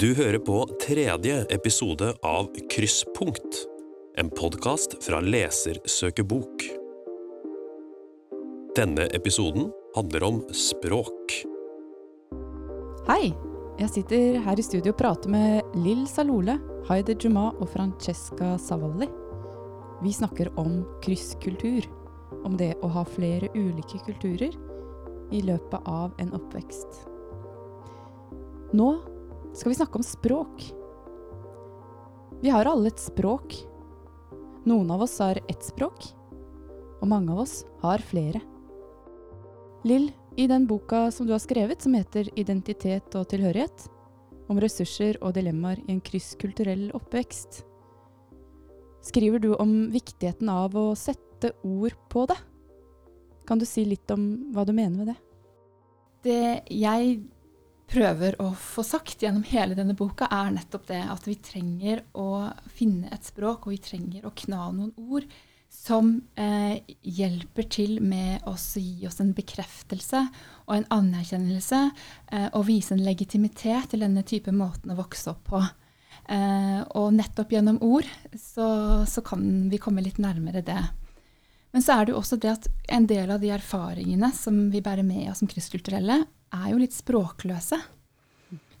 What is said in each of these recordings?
Du hører på tredje episode av Krysspunkt, en podkast fra Lesersøkebok. Denne episoden handler om språk. Hei! Jeg sitter her i studio og prater med Lill Salole, Haide Juma og Francesca Savalli. Vi snakker om krysskultur. Om det å ha flere ulike kulturer i løpet av en oppvekst. Nå skal vi snakke om språk. Vi har alle et språk. Noen av oss har ett språk, og mange av oss har flere. Lill, i den boka som du har skrevet, som heter 'Identitet og tilhørighet', om ressurser og dilemmaer i en krysskulturell oppvekst, skriver du om viktigheten av å sette ord på det. Kan du si litt om hva du mener med det? Det jeg prøver å få sagt gjennom hele denne boka, er nettopp det at vi trenger å finne et språk, og vi trenger å kna noen ord som eh, hjelper til med å gi oss en bekreftelse og en anerkjennelse, eh, og vise en legitimitet til denne type måten å vokse opp på. Eh, og nettopp gjennom ord så, så, kan vi komme litt nærmere det. Men så er det jo også det at en del av de erfaringene som vi bærer med oss som krysskulturelle, er jo litt språkløse.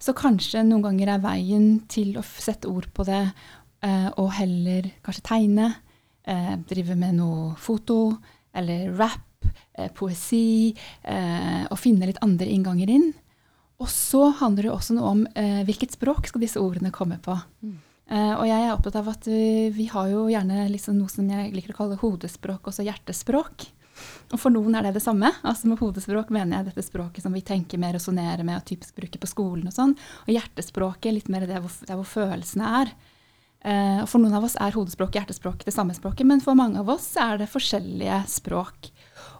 Så kanskje noen ganger er veien til å sette ord på det, og heller kanskje tegne, eh, drive med noe foto eller rap, eh, poesi, eh, og finne litt andre innganger inn. Og så handler det også noe om eh, hvilket språk skal disse ordene komme på. Mm. Og jeg er opptatt av at vi, vi har jo gjerne liksom noe som jeg liker å kalle hodespråk, også hjertespråk. Og for noen er det det samme. altså Med hodespråk mener jeg dette språket som vi tenker mer, resonnerer med og typisk bruker på skolen og sånn. Og hjertespråket litt mer det hvor, der hvor følelsene er. Uh, for noen av oss er hodespråk og hjertespråk det samme språket, men for mange av oss er det forskjellige språk.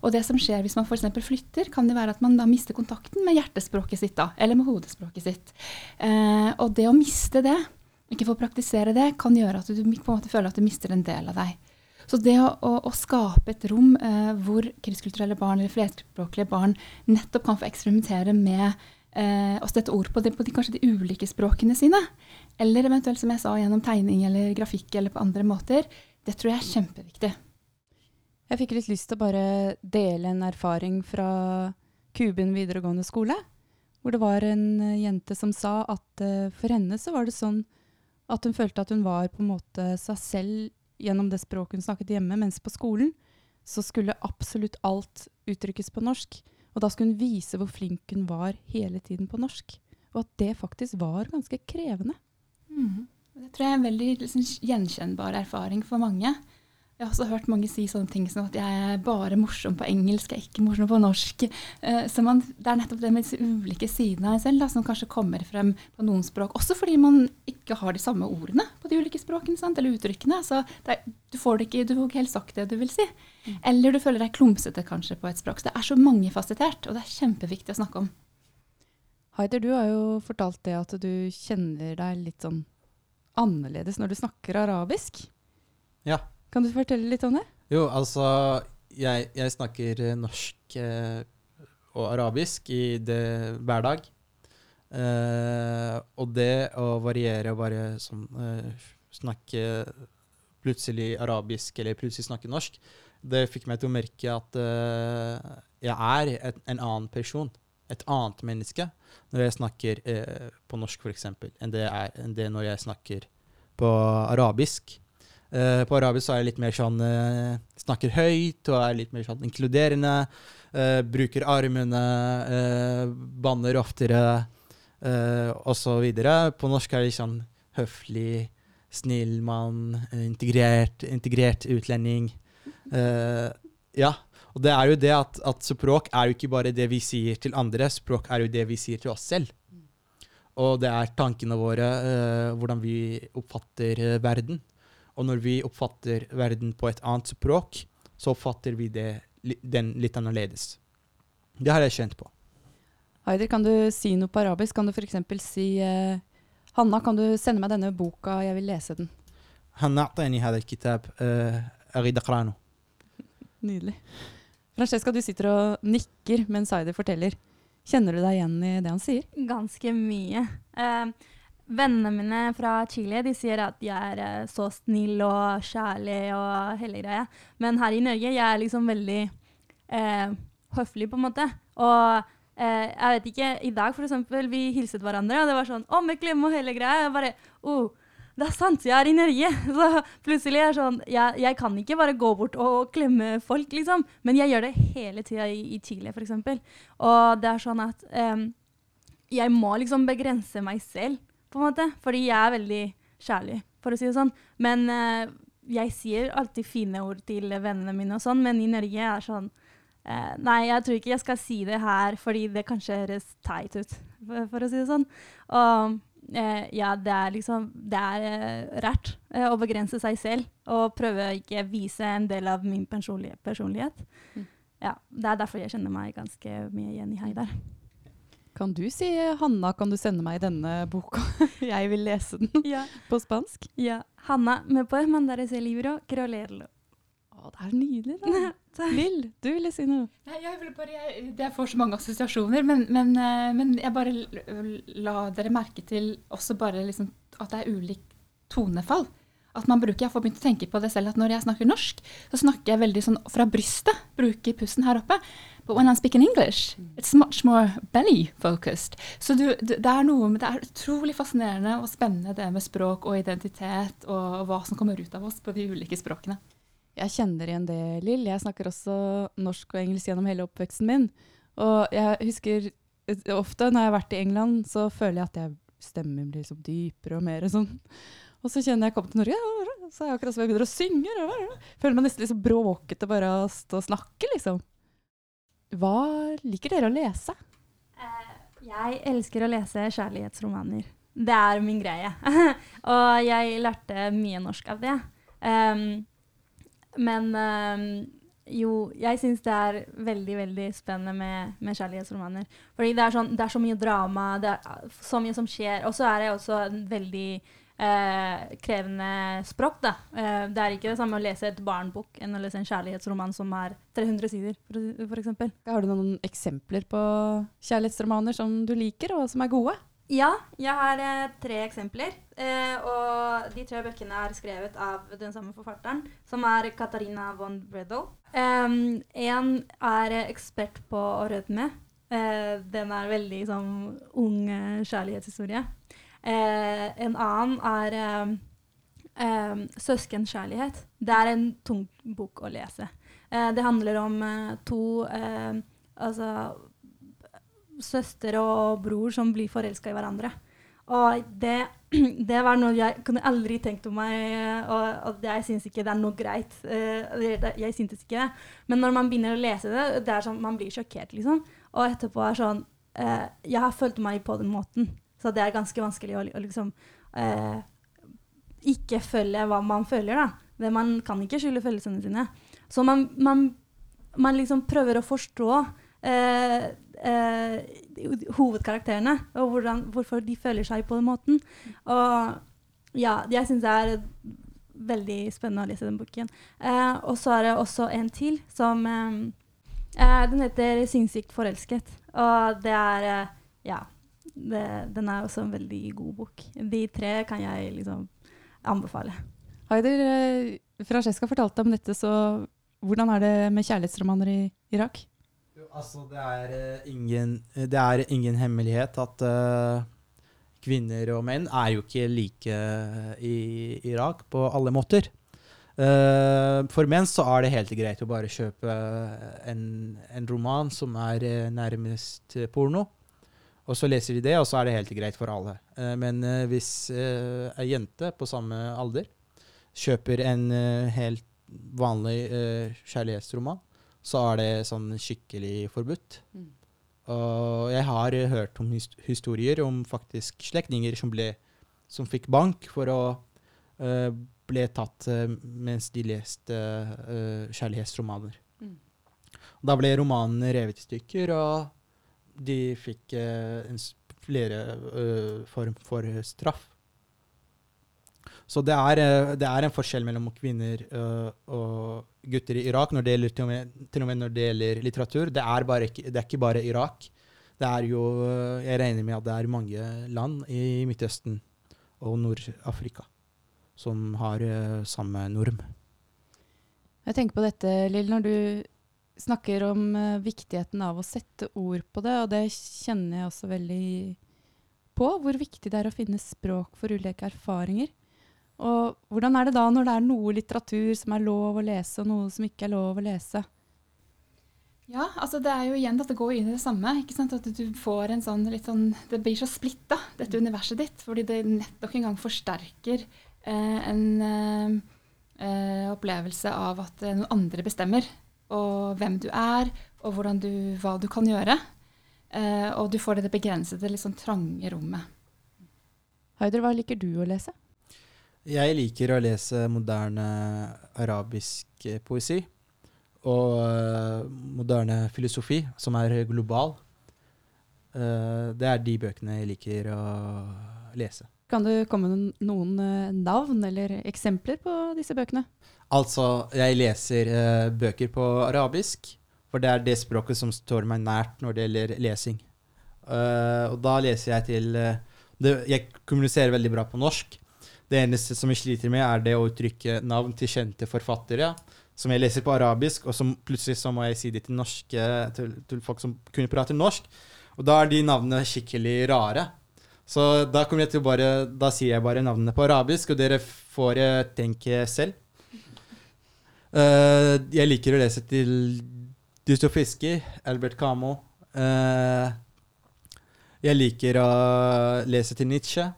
Og det som skjer hvis man f.eks. flytter, kan det være at man da mister kontakten med hjertespråket sitt, da, eller med hodespråket sitt. Eh, og det å miste det, ikke få praktisere det, kan gjøre at du på en måte føler at du mister en del av deg. Så det å, å, skape et rom eh, hvor krysskulturelle barn eller flerspråklige barn nettopp kan få eksperimentere med eh, å støtte ord på, det, på de, kanskje de ulike språkene sine. Eller eventuelt, som jeg sa, gjennom tegning eller grafikk eller på andre måter. Det tror jeg er kjempeviktig. Jeg fikk litt lyst til å bare dele en erfaring fra Kuben videregående skole. Hvor det var en uh, jente som sa at uh, for henne så var det sånn at hun følte at hun var på en måte seg selv gjennom det språket hun snakket hjemme, mens på skolen så skulle absolutt alt uttrykkes på norsk. Og da skulle hun vise hvor flink hun var hele tiden på norsk. Og at det faktisk var ganske krevende. Mm. Det tror jeg er en veldig liksom, gjenkjennbar erfaring for mange. Jeg har også hørt mange si sånne ting som at jeg er bare morsom på engelsk, jeg er ikke morsom på norsk. Uh, så man, Det er nettopp det med disse ulike sidene av en selv da, som kanskje kommer frem på noen språk. Også fordi man ikke har de samme ordene på de ulike språkene, sant? eller uttrykkene. Så er, du, får det ikke, du får ikke helt sagt det du vil si. Mm. Eller du føler deg klumsete kanskje på et språk. Så det er så mangefasettert, og det er kjempeviktig å snakke om. Haider, du har jo fortalt det at du kjenner deg litt sånn annerledes når du snakker arabisk. Ja. Kan du fortelle litt om det? Jo, altså Jeg, jeg snakker norsk eh, og arabisk i det hver dag. Eh, og det å variere og bare sånn eh, snakke plutselig arabisk eller plutselig snakke norsk, det fikk meg til å merke at eh, jeg er et, en annen person. Et annet menneske når jeg snakker eh, på norsk, f.eks., enn, det enn det når jeg snakker på arabisk. Uh, på arabisk så er jeg litt mer sånn uh, Snakker høyt og er litt mer sånn inkluderende. Uh, bruker armene, banner oftere uh, osv. På norsk er det sånn høflig, snill mann, integrert, integrert utlending. ja. Og det er jo det at, at, språk er jo ikke bare det vi sier til andre, språk er jo det vi sier til oss selv. Og det er tankene våre, hvordan vi oppfatter verden. Og når vi oppfatter verden på et annet språk, så oppfatter vi det, den litt annerledes. Det har jeg kjent på. Haider, kan du si noe på arabisk? Kan du f.eks. si uh, Hanna, kan du sende meg denne boka, jeg vil lese den? Hanna kitab, uh, Nydelig. Francesca, du sitter og nikker mens Haider forteller. Kjenner du deg igjen i det han sier? Ganske mye. Uh, Vennene mine fra Chile de sier at jeg er eh, så snill og kjærlig og hele greia. Men her i Norge jeg er liksom veldig eh, høflig, på en måte. Og eh, jeg vet ikke, i dag for eksempel, vi hilset hverandre, og det var sånn Å, med klem og hele greia. Jeg bare oh, det er sant, jeg er i Norge. Så plutselig er det sånn jeg, jeg, kan ikke bare gå bort og klemme folk, liksom. Men jeg gjør det hele tida i, i, Chile, f.eks. Og det er sånn at um, jeg må liksom begrense meg selv, på en måte. Fordi jeg er veldig kjærlig, for å si det sånn. Men uh, jeg sier alltid fine ord til vennene mine og sånn, men i Norge er det sånn uh, Nei, jeg tror ikke jeg skal si det her, fordi det kanskje høres teit ut, for, for å si det sånn. Og eh, ja, det er liksom Det er eh, rart eh, å begrense seg selv og prøve å ikke vise en del av min personlighet. Mm. Ja, Det er derfor jeg kjenner meg ganske mye igjen i Heidar. Kan du si, Hanna, kan du sende meg denne boka? jeg vil lese den ja. på spansk. Ja. Hanna, me puedes mandar ese libro, quiero leerlo. Å, det er nydelig, da. Lill, du ville si noe? Nei, jeg, vil bare, jeg, jeg får så mange assosiasjoner, men, men, eh, men, jeg bare la dere merke til også bare liksom at det er ulik tonefall. At man bruker, Jeg får begynt å tenke på det selv, at når jeg snakker norsk, så snakker jeg veldig sånn fra brystet. Bruker pusten her oppe. But when I'm speaking English, it's much more belly-focused. Så du, det er noe det er utrolig fascinerende og spennende det med språk og identitet og hva som kommer ut av oss på de ulike språkene. Jeg kjenner igjen det, Lill. Jeg snakker også norsk og engelsk gjennom hele oppveksten min. Og jeg husker ofte når jeg har vært i England, så føler jeg at jeg stemmen blir liksom dypere og mer sånn. Og så kjenner jeg kommer til Norge, så er jeg akkurat som jeg begynner å synge. Føler meg nesten liksom bråkete bare av å stå og snakke, liksom. Hva liker dere å lese? Uh, jeg elsker å lese kjærlighetsromaner. Det er min greie. og jeg lærte mye norsk av det. Um, men um, jo, jeg syns det er veldig veldig spennende med, med kjærlighetsromaner. Fordi det er, sånn, det er, så mye drama, det er så mye som skjer. Og så er det også en veldig eh, krevende språk. da. Eh, det er ikke det samme å lese et barnebok enn å lese en kjærlighetsroman som er 300 sider, f.eks. Har du noen eksempler på kjærlighetsromaner som du liker, og som er gode? Ja, jeg har eh, tre eksempler. Eh, og de tre bøkene er skrevet av den samme forfatteren, som er Katarina von Bredow. Én en er ekspert på å rødme. Eh, den er veldig sånn ung eh, kjærlighetshistorie. Eh, en annen er søskenkjærlighet. Det er en tung bok å lese. Eh, det handler om to altså søster og bror som blir forelska i hverandre. Og det, det, var noe jeg kunne aldri tenkt om meg, og, og jeg syns ikke det er noe greit. Uh, jeg syntes ikke det. Men når man begynner å lese det, det er sånn, man blir sjokkert, liksom. Og etterpå er sånn uh, Jeg har følt meg på den måten. Så det er ganske vanskelig å, å liksom eh, ikke følge hva man føler, da. Det, man kan ikke skylde følelsene sine. Så man, man, man liksom prøver å forstå eh, eh, hovedkarakterene, og hvordan, hvorfor de føler seg på den måten. Og ja, jeg syns det er veldig spennende å lese den boken. Eh, og så er det også en til som eh, eh, Den heter 'Sinnssykt forelsket', og det er Ja. Det, den er også en veldig god bok. De tre kan jeg liksom anbefale. Haider, Francesca fortalte om dette, så hvordan er det med kjærlighetsromaner i Irak? altså, det er, uh, ingen, det er ingen hemmelighet at uh, kvinner og menn er jo ikke like i Irak på alle måter. Uh, for menn så er det helt greit å bare kjøpe en, en roman som er nærmest porno. Og så leser de det, og så er det helt greit for alle. men hvis uh, ei jente på samme alder kjøper en helt vanlig kjærlighetsroman, så er det sånn skikkelig forbudt. Mm. Og jeg har hørt om historier om faktisk slektninger som, som fikk bank for å uh, ble tatt uh, mens de leste uh, kjærlighetsromaner. Mm. Da ble romanene revet i stykker, og de fikk en flere form for straff. Så det er, det er, en forskjell mellom kvinner og gutter i Irak når det gjelder, til, og med, til og med når det gjelder litteratur. Det er, bare, det er, ikke bare Irak. Det er jo Jeg regner med at det er mange land i Midtøsten og Nord-Afrika, som har eh, samme norm. Jeg tenker på dette, Lill, når du snakker om uh, viktigheten av å sette ord på det, og det kjenner jeg også veldig på, hvor viktig det er å finne språk for ulike erfaringer. Og hvordan er det da når det er noe litteratur som er lov å lese, og noe som ikke er lov å lese? Ja, altså det er jo igjen at det går inn i det samme. ikke sant? At du får en sånn litt sånn Det blir så splitta, dette universet ditt, fordi det nettopp en gang forsterker eh, en eh, eh, opplevelse av at eh, noen andre bestemmer. Og hvem du er, og du, hva du kan gjøre. Eh, og du får det begrensede, litt sånn trange rommet. Haider, hva liker du å lese? Jeg liker å lese moderne arabisk eh, poesi og uh, moderne filosofi, som er global. Uh, det er de bøkene jeg liker å lese. Kan du komme med noen uh, navn eller eksempler på disse bøkene? Altså, jeg leser bøker på arabisk, for det er det språket som står meg nært når det gjelder lesing. og da leser jeg til det, Jeg kommuniserer veldig bra på norsk. Det eneste som jeg sliter med, er det å uttrykke navn til kjente forfattere som jeg leser på arabisk, og som plutselig så må jeg si det til, norske, til, til folk som kunne prate norsk. Og da er de navnene skikkelig rare. Så da, bare, da sier jeg bare navnene på arabisk, og dere får tenke selv. Uh, jeg liker å lese til Dystofisky, Albert Camo. Uh, jeg liker å lese til Nietzsche.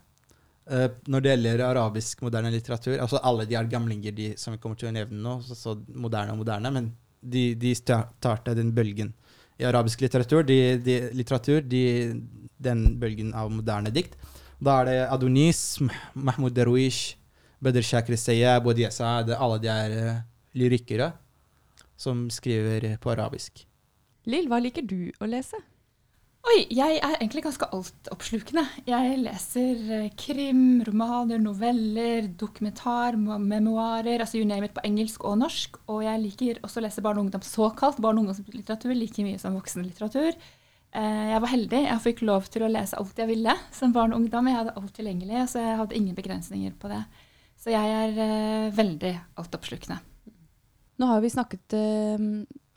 Uh, når det gjelder arabisk moderne litteratur altså Alle de er gamlinger de, som vi kommer til å nevne nå, så, så moderne og moderne, men de, de starta den bølgen i arabisk litteratur. De, de, litteratur den bølgen av moderne dikt. Da er det Adonis, Mahmoud Darwish, Bedr Shakri Sayab og Saad, Alle de er lyrikere som skriver på arabisk. Lill, hva liker du å lese? Oi, jeg er egentlig ganske altoppslukende. Jeg leser eh, krim, romaner, noveller, dokumentar, memoarer, altså you name it, på engelsk og norsk. Og jeg liker også å lese barne- og ungdom, såkalt barne- og ungdomslitteratur like mye som voksenlitteratur. Eh, jeg var heldig. Jeg fikk lov til å lese alt jeg ville som barn og ungdom. Jeg hadde alt tilgjengelig, så jeg hadde ingen begrensninger på det. Så jeg er uh, veldig altoppslukende. Nå har vi snakket eh,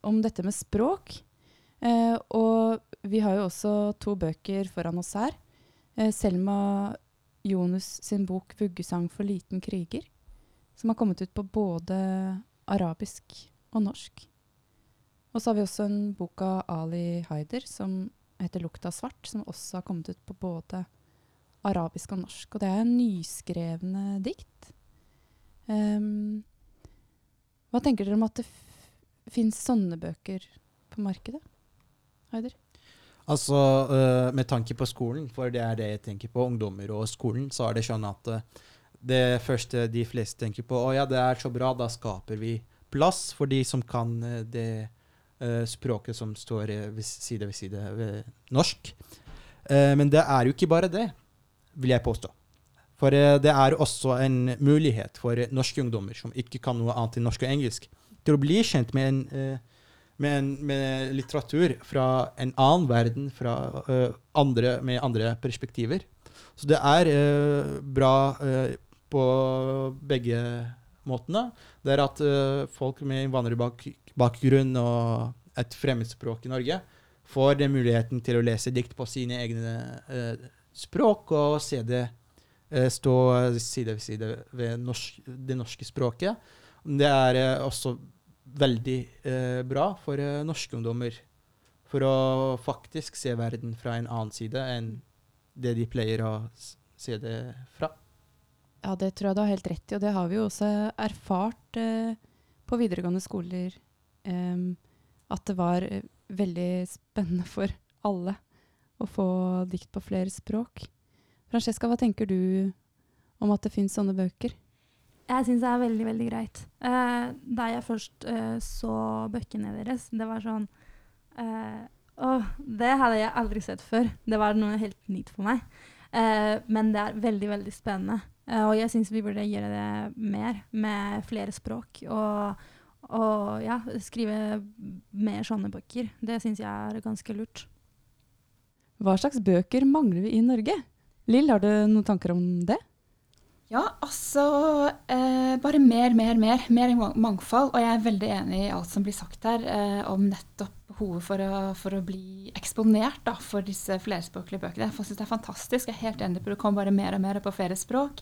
om dette med språk. Eh, og vi har jo også to bøker foran oss her. Eh, Selma Jonus sin bok 'Vuggesang for liten kriger', som har kommet ut på både arabisk og norsk. Og så har vi også en bok av Ali Haider som heter 'Lukta svart', som også har kommet ut på både arabisk og norsk. Og det er nyskrevne dikt. Um, hva tenker dere om at det fins sånne bøker på markedet? Heider? Altså, uh, med tanke på skolen, for det er det jeg tenker på, ungdommer og skolen, så er det sånn at uh, det første de fleste tenker på, å ja, det er så bra, da skaper vi plass for de som kan uh, det språket som står ved side ved side ved norsk. men det er jo ikke bare det, vil jeg påstå. For det er også en mulighet for norske ungdommer som ikke kan noe annet enn norsk og engelsk, til å bli kjent med en med, en, med, litteratur fra en annen verden, uh, andre, med andre perspektiver. Så det er bra på begge måtene. Det er at folk med innvandrerbakgrunn og et fremmedspråk i Norge får den muligheten til å lese dikt på sine egne språk og se det stå side ved side ved norsk, det norske språket. Det er også veldig eh, bra for eh, norske ungdommer. For å faktisk se verden fra en annen side enn det de pleier å se det fra. Ja, det tror jeg du har helt rett i, og det har vi jo også erfart eh, på videregående skoler. at det var eh, veldig spennende for alle å få dikt på flere språk. Francesca, hva tenker du om at det fins sånne bøker? Jeg syns det er veldig, veldig greit. Uh, da jeg først uh, så bøkene deres, det var sånn uh, Åh, det hadde jeg aldri sett før. Det var noe helt nytt for meg. men det er veldig, veldig spennende. og jeg syns vi burde gjøre det mer, med flere språk. Og, og ja, skrive mer sånne bøker. Det syns jeg er ganske lurt. Hva slags bøker mangler vi i Norge? Lill, har du noen tanker om det? Ja, altså eh, Bare mer, mer, mer. Mer mangfold. Og jeg er veldig enig i alt som blir sagt her eh, om nettopp behovet for å, for å bli eksponert da, for disse flerspråklige bøkene. Jeg synes det er fantastisk. Jeg er helt enig på det kommer bare mer og mer på flere språk.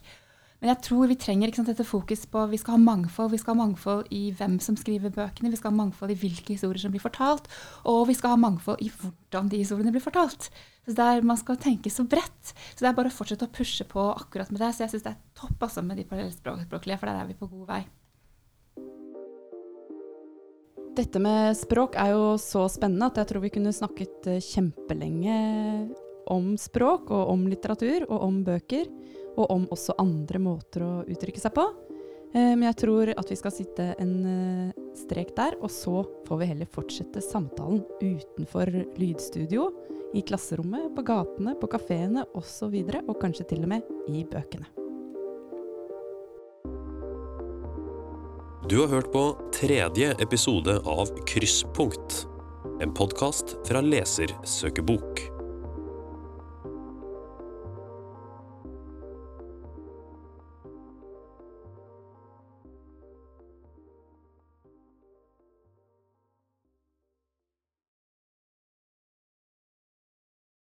Men jeg tror vi trenger sant, dette fokus på vi skal ha mangfold. Vi skal ha mangfold i hvem som skriver bøkene, vi skal ha mangfold i hvilke historier som blir fortalt, og vi skal ha mangfold i hvordan de historiene blir fortalt. Så der Man skal tenke så bredt. Så det er bare å fortsette å pushe på akkurat med det. Så jeg syns det er topp altså, med de parallellspråklige, for der er vi på god vei. Dette med språk er jo så spennende at jeg tror vi kunne snakket eh, kjempelenge om språk og om litteratur og om bøker og om også andre måter å uttrykke seg på. Eh, men jeg tror at vi skal sitte en eh, strek der, og så får vi heller fortsette samtalen utenfor lydstudio, i klasserommet, på gatene, på kafeene osv., og, så og kanskje til og med i bøkene. Du har hørt på tredje episode av Krysspunkt, en podkast fra Lesersøkebok.